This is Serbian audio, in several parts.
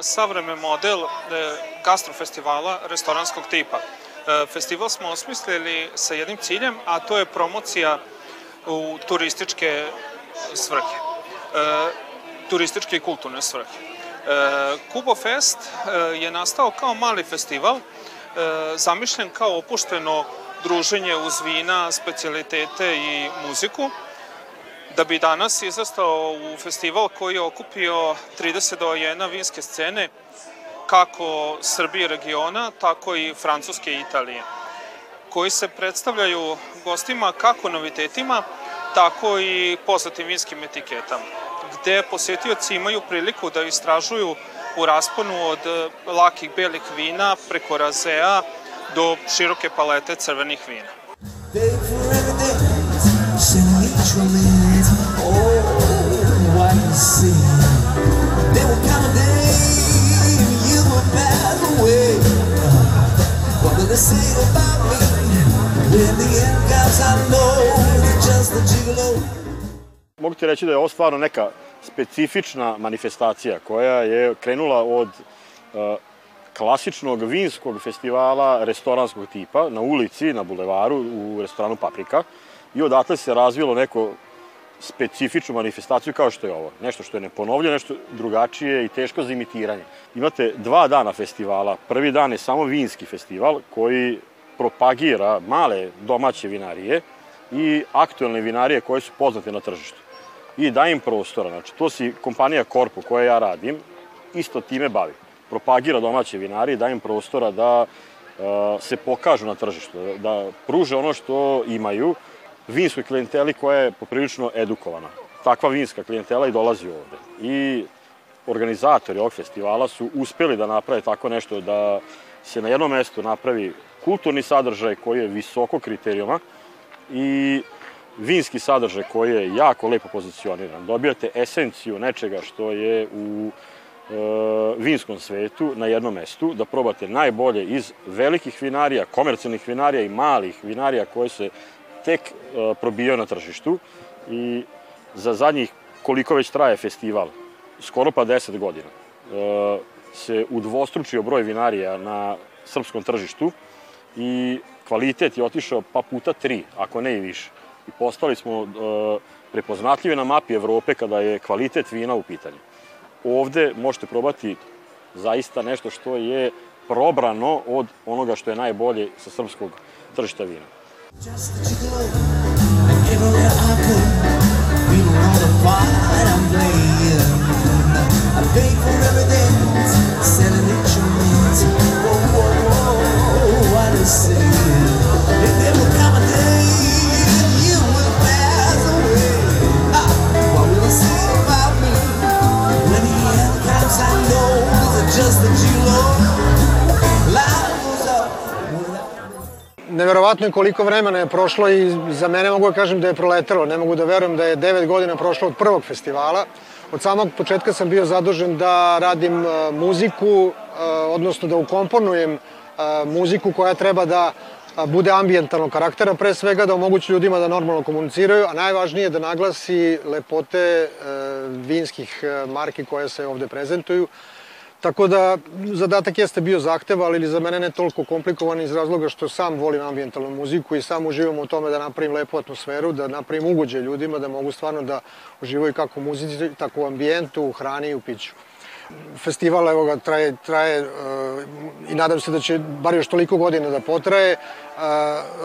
Savremen model e, gastrofestivala restoranskog tipa. E, festival smo osmislili sa jednim ciljem, a to je promocija u turističke svrhe, e, turističke i kulturne svrhe. Kubo Fest je nastao kao mali festival, zamišljen kao opušteno druženje uz vina, specialitete i muziku, da bi danas izastao u festival koji je okupio 30 dojena vinske scene, kako Srbije regiona, tako i Francuske i Italije, koji se predstavljaju gostima kako novitetima, tako i poznatim vinskim etiketama, gde posetioci imaju priliku da istražuju u rasponu od lakih belih vina preko razea do široke palete crvenih vina. Say about me? When the end comes, I know it's just a gigolo. Mogu ti reći da je ovo stvarno neka specifična manifestacija koja je krenula od uh, klasičnog vinskog festivala restoranskog tipa na ulici, na bulevaru, u restoranu Paprika i odatle se razvilo neko specifičnu manifestaciju kao što je ovo. Nešto što je neponovljeno, nešto drugačije i teško za imitiranje. Imate dva dana festivala. Prvi dan je samo vinski festival koji propagira male domaće vinarije i aktuelne vinarije koje su poznate na tržištu. I daje im prostora. Znači, to si kompanija Korpo koja ja radim, isto time bavi. Propagira domaće vinarije, daje im prostora da uh, se pokažu na tržištu, da, da pruže ono što imaju, vinskoj klijenteli koja je poprilično edukovana. Takva vinska klijentela i dolazi ovde. I organizatori ovog festivala su uspeli da naprave tako nešto da se na jednom mestu napravi kulturni sadržaj koji je visoko kriterijuma i vinski sadržaj koji je jako lepo pozicioniran. Dobijate esenciju nečega što je u e, vinskom svetu na jednom mestu, da probate najbolje iz velikih vinarija, komercijalnih vinarija i malih vinarija koje se tek uh, probijao na tržištu i za zadnjih koliko već traje festival, skoro pa 10 godina, uh, se udvostručio broj vinarija na srpskom tržištu i kvalitet je otišao pa puta tri, ako ne i više. I postali smo uh, prepoznatljivi na mapi Evrope kada je kvalitet vina u pitanju. Ovde možete probati zaista nešto što je probrano od onoga što je najbolje sa srpskog tržišta vina. Just neverovatno je koliko vremena je prošlo i za mene mogu da kažem da je proletelo. Ne mogu da verujem da je 9 godina prošlo od prvog festivala. Od samog početka sam bio zadužen da radim uh, muziku, uh, odnosno da ukomponujem uh, muziku koja treba da bude ambijentalnog karaktera, pre svega da omogući ljudima da normalno komuniciraju, a najvažnije da naglasi lepote vinskih marki koje se ovde prezentuju, Tako da, zadatak jeste bio zahteva, ali za mene ne toliko komplikovan iz razloga što sam volim ambijentalnu muziku i sam uživam u tome da napravim lepu atmosferu, da napravim ugođe ljudima, da mogu stvarno da uživaju kako u muzici, tako u ambijentu, u hrani i u piću. Festival evo ga traje, traje uh, i nadam se da će bar još toliko godina da potraje. Uh,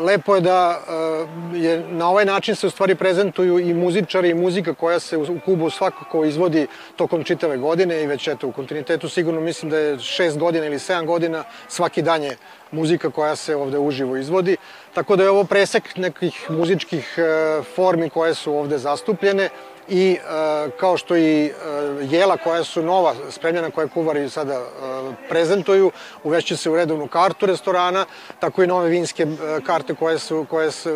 lepo je da uh, je na ovaj način se u stvari prezentuju i muzičari i muzika koja se u Kubu svakako izvodi tokom čitave godine i već eto u kontinuitetu sigurno mislim da je šest godina ili sedam godina svaki dan je muzika koja se ovde uživo izvodi. Tako da je ovo presek nekih muzičkih formi koje su ovde zastupljene i e, kao što i e, jela koja su nova, spremljena koje kuvari sada e, prezentuju, uvešće se u redovnu kartu restorana, tako i nove vinske karte koje, su, koje, su,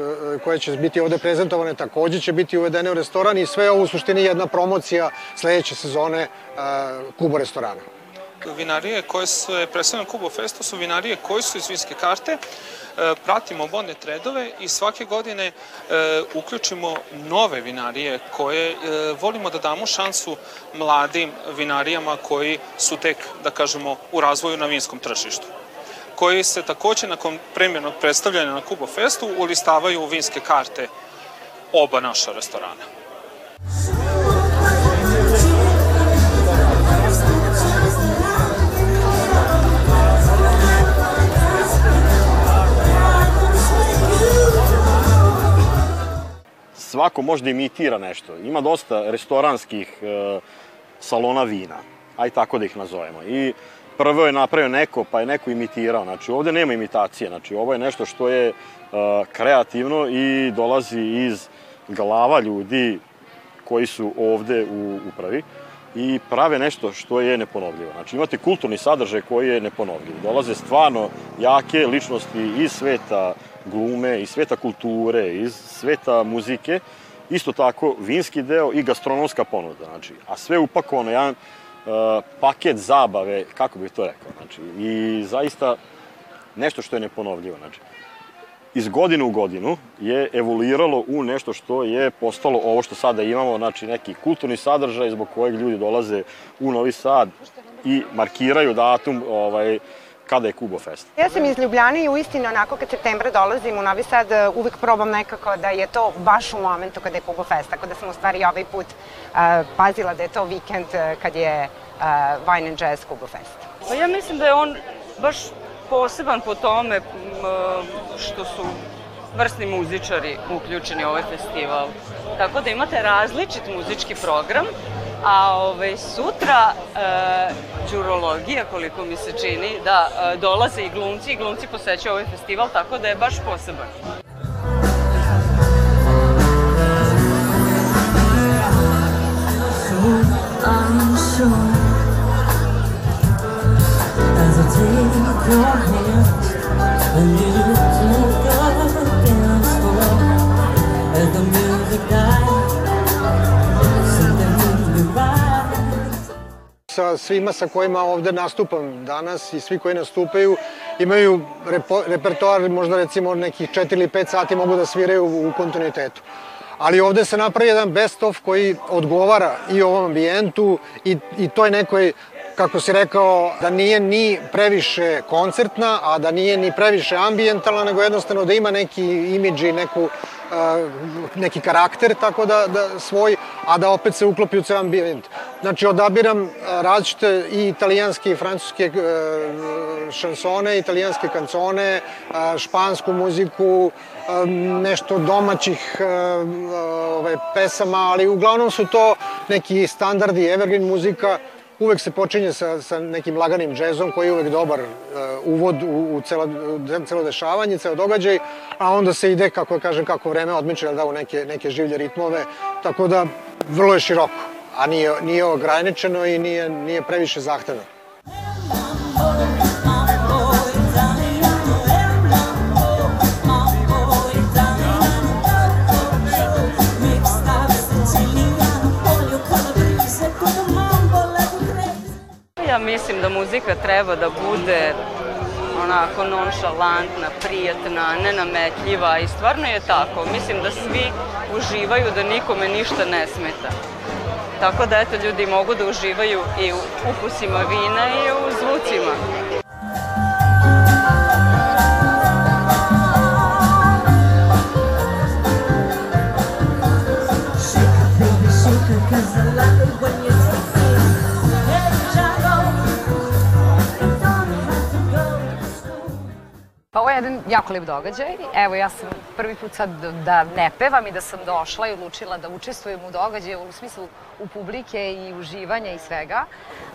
koje će biti ovde prezentovane takođe će biti uvedene u restoran i sve ovo u suštini jedna promocija sledeće sezone Kubo restorana vinarije koje su predstavljene na Kubo Festu su vinarije koje su iz vinske karte, pratimo vodne tredove i svake godine e, uključimo nove vinarije koje e, volimo da damo šansu mladim vinarijama koji su tek, da kažemo, u razvoju na vinskom tržištu koji se takođe nakon premjernog predstavljanja na Kubo Festu ulistavaju u vinske karte oba naša restorana. Svako može da imitira nešto. Ima dosta restoranskih e, salona vina, aj tako da ih nazovemo. I prvo je napravio neko, pa je neko imitirao. Znači, ovde nema imitacije. Znači, ovo je nešto što je e, kreativno i dolazi iz glava ljudi koji su ovde u upravi i prave nešto što je neponovljivo. Znači imate kulturni sadržaj koji je neponovljiv. Dolaze stvarno jake ličnosti iz sveta glume, iz sveta kulture, iz sveta muzike, isto tako vinski deo i gastronomska ponuda. Znači, a sve upakovano jedan uh, paket zabave, kako bih to rekao. Znači, I zaista nešto što je neponovljivo. Znači, iz godine u godinu je evoluiralo u nešto što je postalo ovo što sada imamo, znači neki kulturni sadržaj zbog kojeg ljudi dolaze u Novi Sad i markiraju datum ovaj, kada je Kubo Fest? Ja sam iz Ljubljane i uistinu onako kad septembra dolazim u Novi Sad uvek probam nekako da je to baš u momentu kada je Kubo Fest, tako da sam u stvari ovaj put uh, pazila da je to vikend kad je uh, Wine and Jazz Kubo Fest. Pa ja mislim da je on baš poseban po tome što su vrsni muzičari uključeni u ovaj festival. Tako da imate različit muzički program, a ovaj, sutra e, džurologija, koliko mi se čini, da e, dolaze i glumci i glumci posećaju ovaj festival, tako da je baš poseban. Sa svima sa kojima ovde nastupam danas i svi koji nastupaju imaju repo, repertoar možda recimo nekih 4 ili 5 sati mogu da sviraju u kontinuitetu. Ali ovde se napravi jedan best of koji odgovara i ovom ambijentu i, i toj nekoj kako si rekao, da nije ni previše koncertna, a da nije ni previše ambijentalna, nego jednostavno da ima neki imidž i neku neki karakter, tako da, da svoj, a da opet se uklopi u ceo ambijent. Znači, odabiram različite i italijanske i francuske šansone, italijanske kancone, špansku muziku, nešto domaćih ove, pesama, ali uglavnom su to neki standardi, evergreen muzika, uvek se počinje sa, sa nekim laganim džezom koji je uvek dobar uh, uvod u, u celo, celo dešavanje, ceo događaj, a onda se ide, kako kažem, kako vreme odmiče, da u neke, neke življe ritmove, tako da vrlo je široko, a nije, nije ograničeno i nije, nije previše zahtevno. Mislim da muzika treba da bude onako nonšalantna, prijatna, nenametljiva i stvarno je tako. Mislim da svi uživaju da nikome ništa ne smeta. Tako da eto ljudi mogu da uživaju i u ukusima vina i u zvucima. Jedan jako lep događaj. Evo, ja sam prvi put sad da ne pevam i da sam došla i odlučila da učestvujem u događaju u smislu u publike i uživanja i svega.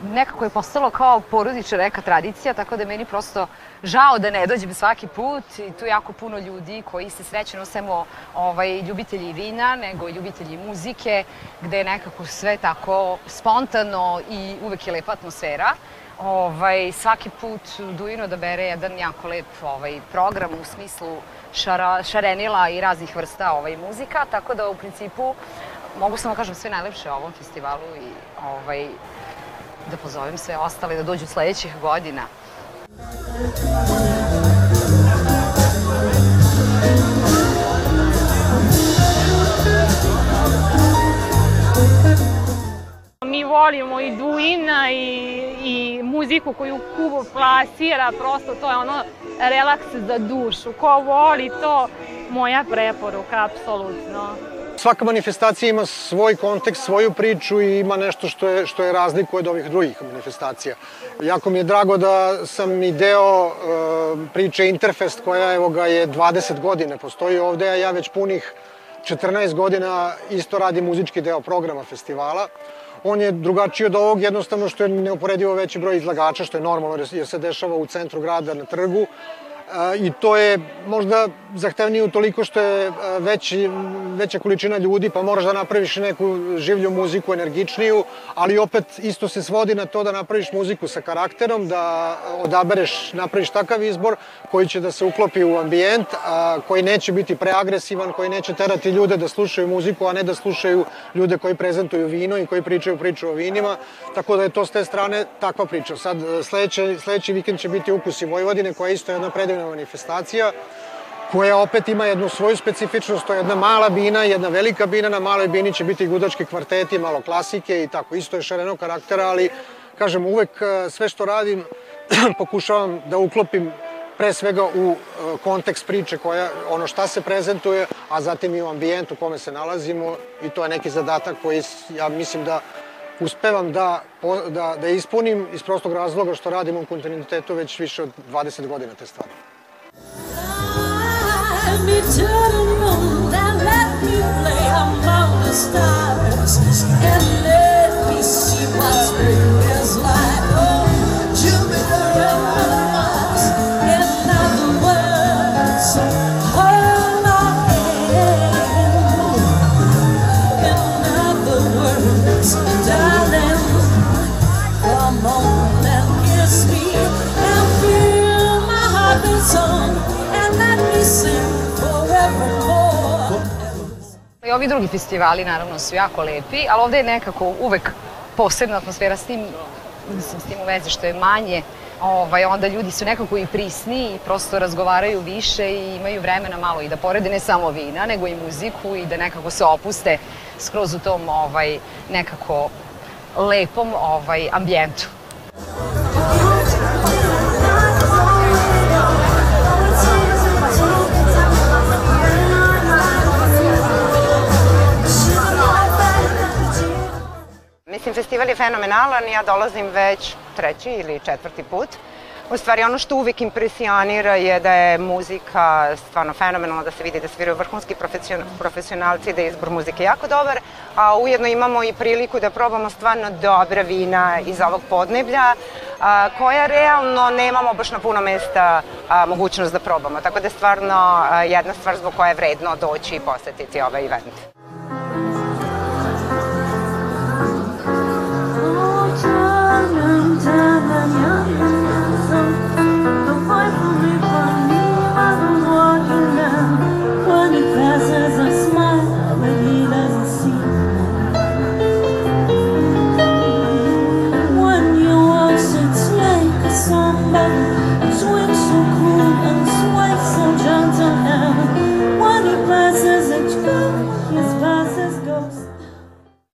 Nekako je postalo kao porodična neka tradicija, tako da meni prosto žao da ne dođem svaki put i tu jako puno ljudi koji se srećeno samo ovaj, ljubitelji vina, nego ljubitelji muzike, gde je nekako sve tako spontano i uvek je lepa atmosfera ovaj, svaki put Dujino da bere jedan jako lep ovaj, program u smislu šara, šarenila i raznih vrsta ovaj, muzika, tako da u principu mogu samo kažem sve najlepše o ovom festivalu i ovaj, da pozovem sve ostale da dođu sledećih godina. Thank you. Volimo i Duina i, i muziku koju Kubo plasira, prosto to je ono relaks za dušu. Ko voli to, moja preporuka, apsolutno. Svaka manifestacija ima svoj kontekst, svoju priču i ima nešto što je, što je razlikuje od ovih drugih manifestacija. Jako mi je drago da sam i deo e, priče Interfest koja evo ga je 20 godina postoji ovde, a ja već punih 14 godina isto radim muzički deo programa festivala. On je drugačiji od ovog jednostavno što je neuporedivo veći broj izlagača, što je normalno jer se dešava u centru grada na trgu i to je možda zahtevnije toliko što je veći, veća količina ljudi, pa moraš da napraviš neku življu muziku, energičniju, ali opet isto se svodi na to da napraviš muziku sa karakterom, da odabereš, napraviš takav izbor koji će da se uklopi u ambijent, a, koji neće biti preagresivan, koji neće terati ljude da slušaju muziku, a ne da slušaju ljude koji prezentuju vino i koji pričaju priču o vinima, tako da je to s te strane takva priča. Sad, sledeći, sledeći vikend će biti Ukusi Vojvodine, koja je isto jedna predivna manifestacija, koja opet ima jednu svoju specifičnost, to je jedna mala bina, jedna velika bina, na maloj bini će biti gudački kvarteti, malo klasike i tako, isto je šarenog karaktera, ali kažem, uvek e, sve što radim pokušavam da uklopim pre svega u e, kontekst priče koja, ono šta se prezentuje, a zatim i u ambijent u kome se nalazimo i to je neki zadatak koji ja mislim da uspevam da, da, da ispunim iz prostog razloga što radim u kontinuitetu već više od 20 godina te stvari. Stars. And let me see what spring ovi drugi festivali naravno su jako lepi, ali ovde je nekako uvek posebna atmosfera s tim, mislim, s tim u vezi što je manje, ovaj, onda ljudi su nekako i prisni i prosto razgovaraju više i imaju vremena malo i da porede ne samo vina, nego i muziku i da nekako se opuste skroz u tom ovaj, nekako lepom ovaj, ambijentu. Mislim, festival je fenomenalan, ja dolazim već treći ili četvrti put. U stvari, ono što uvek impresionira je da je muzika stvarno fenomenalna, da se vidi da sviraju vrhunski profesionalci, da je izbor muzike jako dobar, a ujedno imamo i priliku da probamo stvarno dobra vina iz ovog podneblja, a, koja realno nemamo baš na puno mesta a, mogućnost da probamo. Tako da je stvarno a, jedna stvar zbog koje je vredno doći i posetiti ovaj event.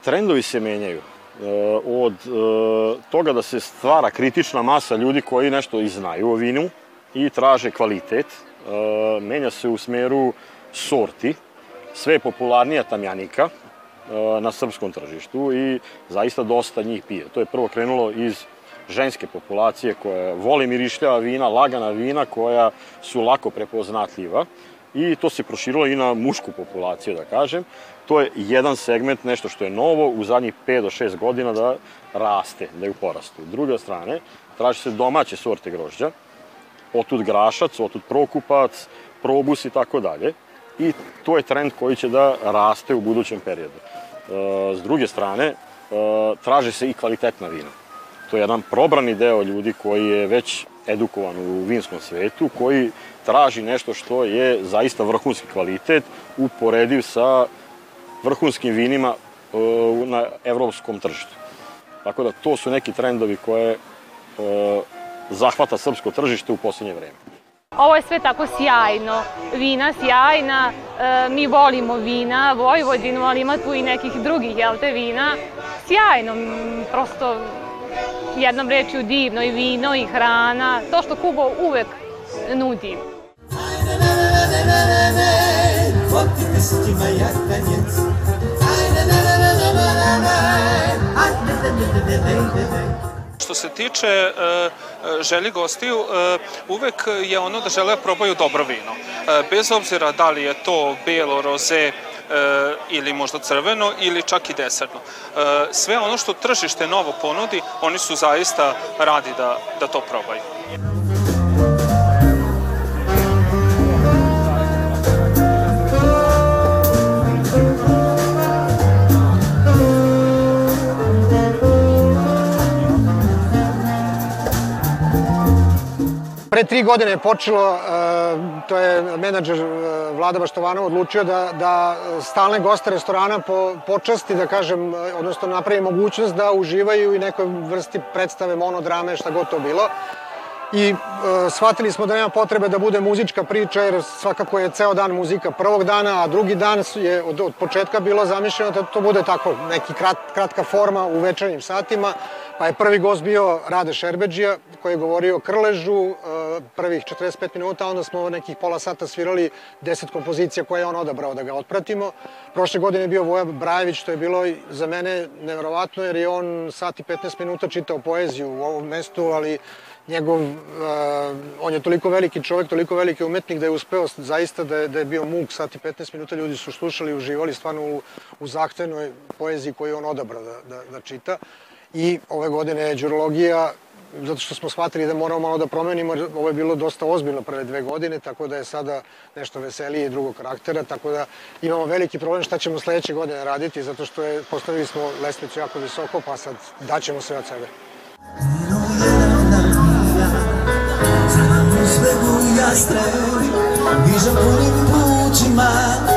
Trendovi se menjaju od toga da se stvara kritična masa ljudi koji nešto i znaju o vinu i traže kvalitet, menja se u smeru sorti, sve je popularnija tamjanika na srpskom tržištu i zaista dosta njih pije. To je prvo krenulo iz ženske populacije koja voli mirišljava vina, lagana vina koja su lako prepoznatljiva i to se proširilo i na mušku populaciju, da kažem. To je jedan segment, nešto što je novo u zadnjih 5 do 6 godina da raste, da je u porastu. Druga strane, traži se domaće sorte grožđa, otud grašac, otud prokupac, probus i tako dalje. I to je trend koji će da raste u budućem periodu. E, s druge strane, e, traže se i kvalitetna vina. To je jedan probrani deo ljudi koji je već edukovan u vinskom svetu, koji traži nešto što je zaista vrhunski kvalitet, uporediv sa vrhunskim vinima e, na evropskom tržištu. Tako da to su neki trendovi koje e, zahvata srpsko tržište u poslednje vreme. Ovo je sve tako sjajno, vina sjajna, E, mi volimo vina, Vojvodinu, ali ima tu i nekih drugih, jel te, vina. Sjajno, prosto jednom rečju divno i vino i hrana, to što Kubo uvek nudi. Ne, ne, ne, ne, ne, ne, ne Ne, ne, ne Što se tiče e, e, želji gostiju, e, uvek je ono da žele da probaju dobro vino. Bez obzira da li je to belo, roze, ili možda crveno ili čak i desertno. Sve ono što tržište novo ponudi, oni su zaista radi da, da to probaju. Pre tri godine je počelo, e, to je menadžer e, Vlada Baštovanov odlučio da, da stalne goste restorana po, počasti, da kažem, e, odnosno napravi mogućnost da uživaju i nekoj vrsti predstave, monodrame, šta god to bilo. I e, shvatili smo da nema potrebe da bude muzička priča, jer svakako je ceo dan muzika prvog dana, a drugi dan je od, od početka bilo zamišljeno da to bude tako, neki krat, kratka forma u večernjim satima, pa je prvi gost bio Rade Šerbeđija, koji je govorio o Krležu, e, prvih 45 minuta, onda smo nekih pola sata svirali 10 kompozicija koje je on odabrao da ga otpratimo. Prošle godine je bio Voja Brajević, što je bilo za mene neverovatno, jer je on sat i 15 minuta čitao poeziju u ovom mestu, ali njegov, uh, on je toliko veliki čovek, toliko veliki umetnik da je uspeo zaista da je, da je bio muk i 15 minuta, ljudi su slušali, uživali stvarno u, u zahtevnoj poeziji koju on odabra da, da, da čita. I ove godine je đurologija zato što smo shvatili da moramo malo da promenimo, jer ovo je bilo dosta ozbiljno prve dve godine, tako da je sada nešto veselije i drugog karaktera, tako da imamo veliki problem šta ćemo sledeće godine raditi, zato što je, postavili smo lestvicu jako visoko, pa sad daćemo sve od sebe. străini Grijă punem buci mari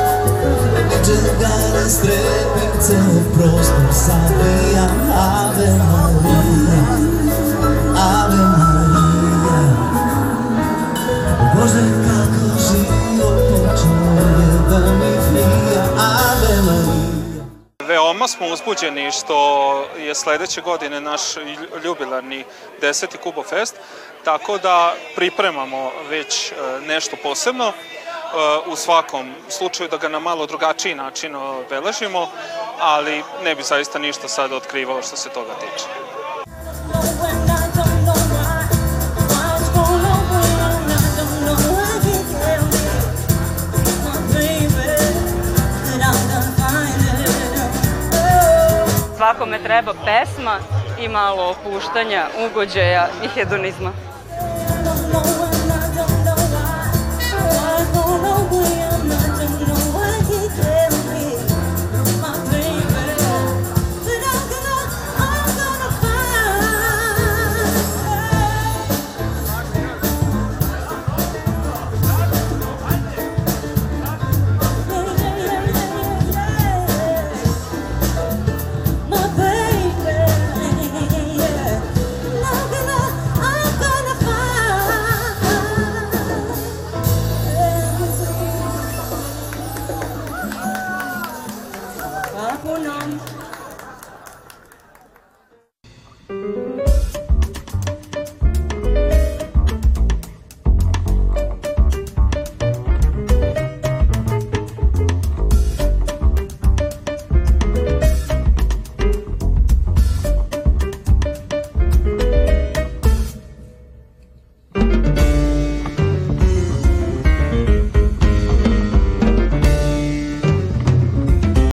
Ce gare străpință prostul să veam Ave Maria Ave Maria. Boże, jak smo uzbuđeni što je sledeće godine naš ljubilarni 10. Kubo Fest, tako da pripremamo već e, nešto posebno e, u svakom slučaju da ga na malo drugačiji način obeležimo, ali ne bi zaista ništa sad otkrivao što se toga tiče. Svakome treba pesma i malo opuštanja, ugođaja i hedonizma.